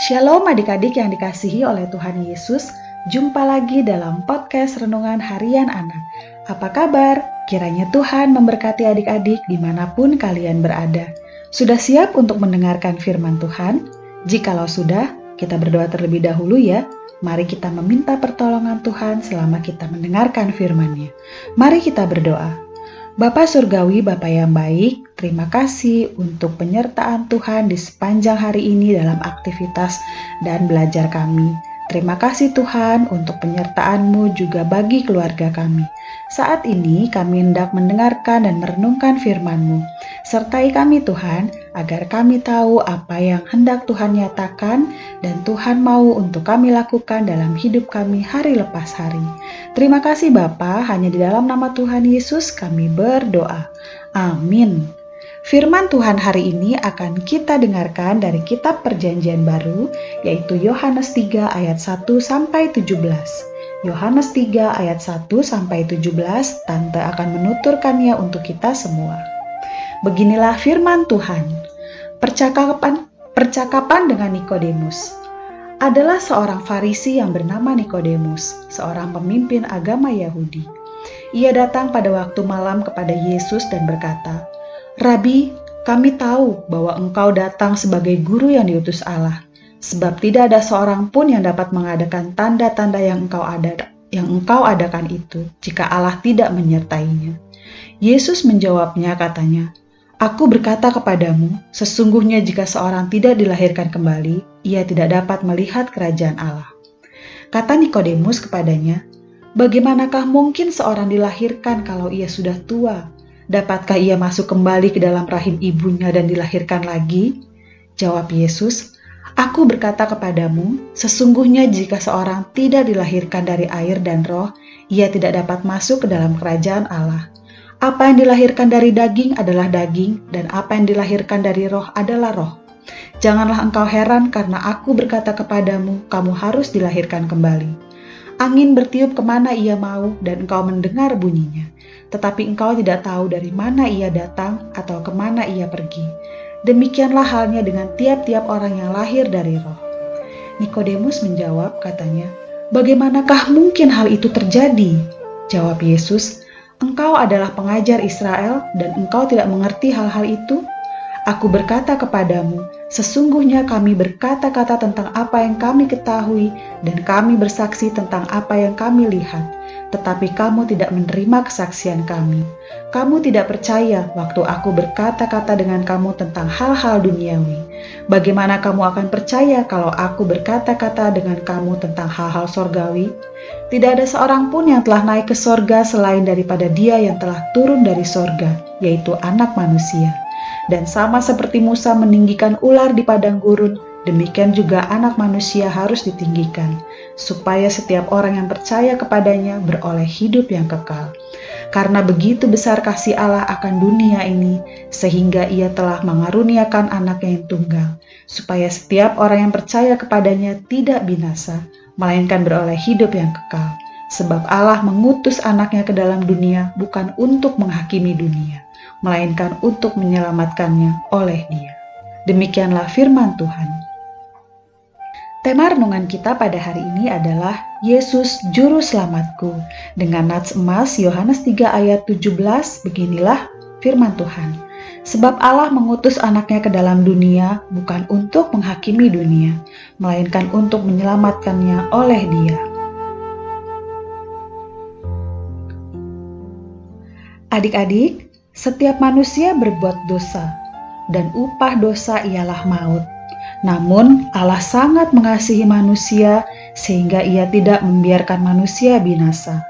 Shalom adik-adik yang dikasihi oleh Tuhan Yesus, jumpa lagi dalam podcast Renungan Harian Anak. Apa kabar? Kiranya Tuhan memberkati adik-adik di mana pun kalian berada. Sudah siap untuk mendengarkan firman Tuhan? Jikalau sudah, kita berdoa terlebih dahulu ya. Mari kita meminta pertolongan Tuhan selama kita mendengarkan firman-Nya. Mari kita berdoa. Bapak Surgawi, Bapak yang baik, terima kasih untuk penyertaan Tuhan di sepanjang hari ini dalam aktivitas dan belajar kami. Terima kasih Tuhan untuk penyertaan-Mu juga bagi keluarga kami. Saat ini kami hendak mendengarkan dan merenungkan firman-Mu. Sertai kami Tuhan, agar kami tahu apa yang hendak Tuhan nyatakan dan Tuhan mau untuk kami lakukan dalam hidup kami hari lepas hari. Terima kasih Bapa, hanya di dalam nama Tuhan Yesus kami berdoa. Amin. Firman Tuhan hari ini akan kita dengarkan dari kitab Perjanjian Baru, yaitu Yohanes 3 ayat 1 sampai 17. Yohanes 3 ayat 1 sampai 17, Tante akan menuturkannya untuk kita semua. Beginilah firman Tuhan. Percakapan percakapan dengan Nikodemus adalah seorang Farisi yang bernama Nikodemus, seorang pemimpin agama Yahudi. Ia datang pada waktu malam kepada Yesus dan berkata, Rabi, kami tahu bahwa engkau datang sebagai guru yang diutus Allah, sebab tidak ada seorang pun yang dapat mengadakan tanda-tanda yang engkau ada yang engkau adakan itu jika Allah tidak menyertainya. Yesus menjawabnya katanya, Aku berkata kepadamu, sesungguhnya jika seorang tidak dilahirkan kembali, ia tidak dapat melihat kerajaan Allah. Kata Nikodemus kepadanya, Bagaimanakah mungkin seorang dilahirkan kalau ia sudah tua? Dapatkah ia masuk kembali ke dalam rahim ibunya dan dilahirkan lagi? Jawab Yesus, Aku berkata kepadamu, sesungguhnya jika seorang tidak dilahirkan dari air dan roh, ia tidak dapat masuk ke dalam kerajaan Allah. Apa yang dilahirkan dari daging adalah daging, dan apa yang dilahirkan dari roh adalah roh. Janganlah engkau heran karena aku berkata kepadamu, kamu harus dilahirkan kembali. Angin bertiup ke mana ia mau, dan engkau mendengar bunyinya tetapi engkau tidak tahu dari mana ia datang atau ke mana ia pergi. Demikianlah halnya dengan tiap-tiap orang yang lahir dari roh. Nikodemus menjawab, katanya, Bagaimanakah mungkin hal itu terjadi? Jawab Yesus, Engkau adalah pengajar Israel dan engkau tidak mengerti hal-hal itu? Aku berkata kepadamu, sesungguhnya kami berkata-kata tentang apa yang kami ketahui dan kami bersaksi tentang apa yang kami lihat tetapi kamu tidak menerima kesaksian kami. Kamu tidak percaya waktu aku berkata-kata dengan kamu tentang hal-hal duniawi. Bagaimana kamu akan percaya kalau aku berkata-kata dengan kamu tentang hal-hal sorgawi? Tidak ada seorang pun yang telah naik ke sorga selain daripada dia yang telah turun dari sorga, yaitu anak manusia. Dan sama seperti Musa meninggikan ular di padang gurun, Demikian juga anak manusia harus ditinggikan, supaya setiap orang yang percaya kepadanya beroleh hidup yang kekal. Karena begitu besar kasih Allah akan dunia ini, sehingga ia telah mengaruniakan anaknya yang tunggal, supaya setiap orang yang percaya kepadanya tidak binasa, melainkan beroleh hidup yang kekal. Sebab Allah mengutus anaknya ke dalam dunia bukan untuk menghakimi dunia, melainkan untuk menyelamatkannya oleh dia. Demikianlah firman Tuhan. Tema renungan kita pada hari ini adalah Yesus Juru Selamatku. Dengan nats emas Yohanes 3 ayat 17, beginilah firman Tuhan. Sebab Allah mengutus anaknya ke dalam dunia bukan untuk menghakimi dunia, melainkan untuk menyelamatkannya oleh dia. Adik-adik, setiap manusia berbuat dosa, dan upah dosa ialah maut. Namun, Allah sangat mengasihi manusia sehingga Ia tidak membiarkan manusia binasa.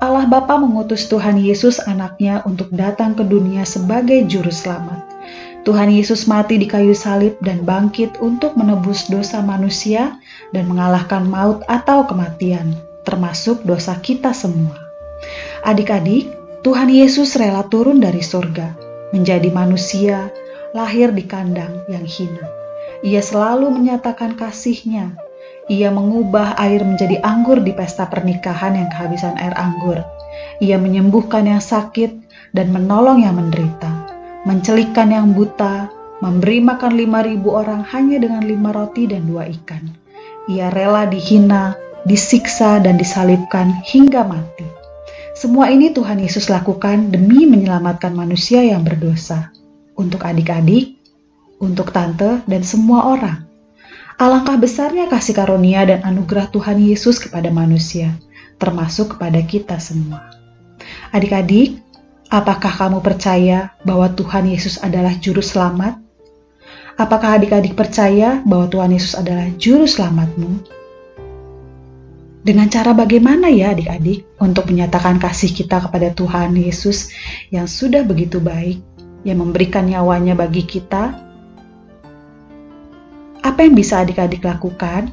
Allah Bapa mengutus Tuhan Yesus anaknya untuk datang ke dunia sebagai juru selamat. Tuhan Yesus mati di kayu salib dan bangkit untuk menebus dosa manusia dan mengalahkan maut atau kematian, termasuk dosa kita semua. Adik-adik, Tuhan Yesus rela turun dari surga, menjadi manusia, lahir di kandang yang hina ia selalu menyatakan kasihnya. Ia mengubah air menjadi anggur di pesta pernikahan yang kehabisan air anggur. Ia menyembuhkan yang sakit dan menolong yang menderita, mencelikkan yang buta, memberi makan lima ribu orang hanya dengan lima roti dan dua ikan. Ia rela dihina, disiksa, dan disalibkan hingga mati. Semua ini Tuhan Yesus lakukan demi menyelamatkan manusia yang berdosa. Untuk adik-adik, untuk tante, dan semua orang. Alangkah besarnya kasih karunia dan anugerah Tuhan Yesus kepada manusia, termasuk kepada kita semua. Adik-adik, apakah kamu percaya bahwa Tuhan Yesus adalah juru selamat? Apakah adik-adik percaya bahwa Tuhan Yesus adalah juru selamatmu? Dengan cara bagaimana ya adik-adik untuk menyatakan kasih kita kepada Tuhan Yesus yang sudah begitu baik, yang memberikan nyawanya bagi kita? Apa yang bisa adik-adik lakukan?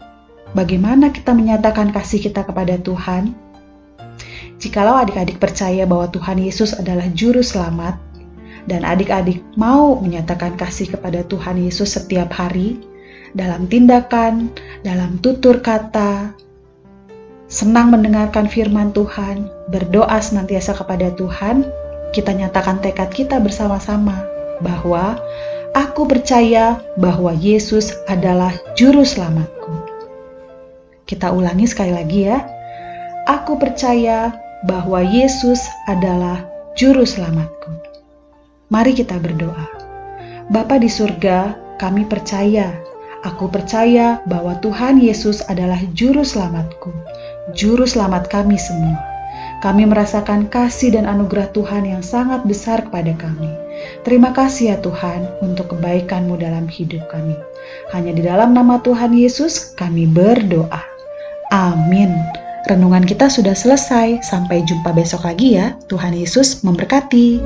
Bagaimana kita menyatakan kasih kita kepada Tuhan? Jikalau adik-adik percaya bahwa Tuhan Yesus adalah juru selamat, dan adik-adik mau menyatakan kasih kepada Tuhan Yesus setiap hari dalam tindakan, dalam tutur kata, senang mendengarkan firman Tuhan, berdoa senantiasa kepada Tuhan, kita nyatakan tekad kita bersama-sama bahwa aku percaya bahwa Yesus adalah juru selamatku. Kita ulangi sekali lagi ya. Aku percaya bahwa Yesus adalah juru selamatku. Mari kita berdoa. Bapa di surga, kami percaya, aku percaya bahwa Tuhan Yesus adalah juru selamatku, juru selamat kami semua. Kami merasakan kasih dan anugerah Tuhan yang sangat besar kepada kami. Terima kasih ya Tuhan untuk kebaikan-Mu dalam hidup kami. Hanya di dalam nama Tuhan Yesus kami berdoa. Amin. Renungan kita sudah selesai. Sampai jumpa besok lagi ya. Tuhan Yesus memberkati.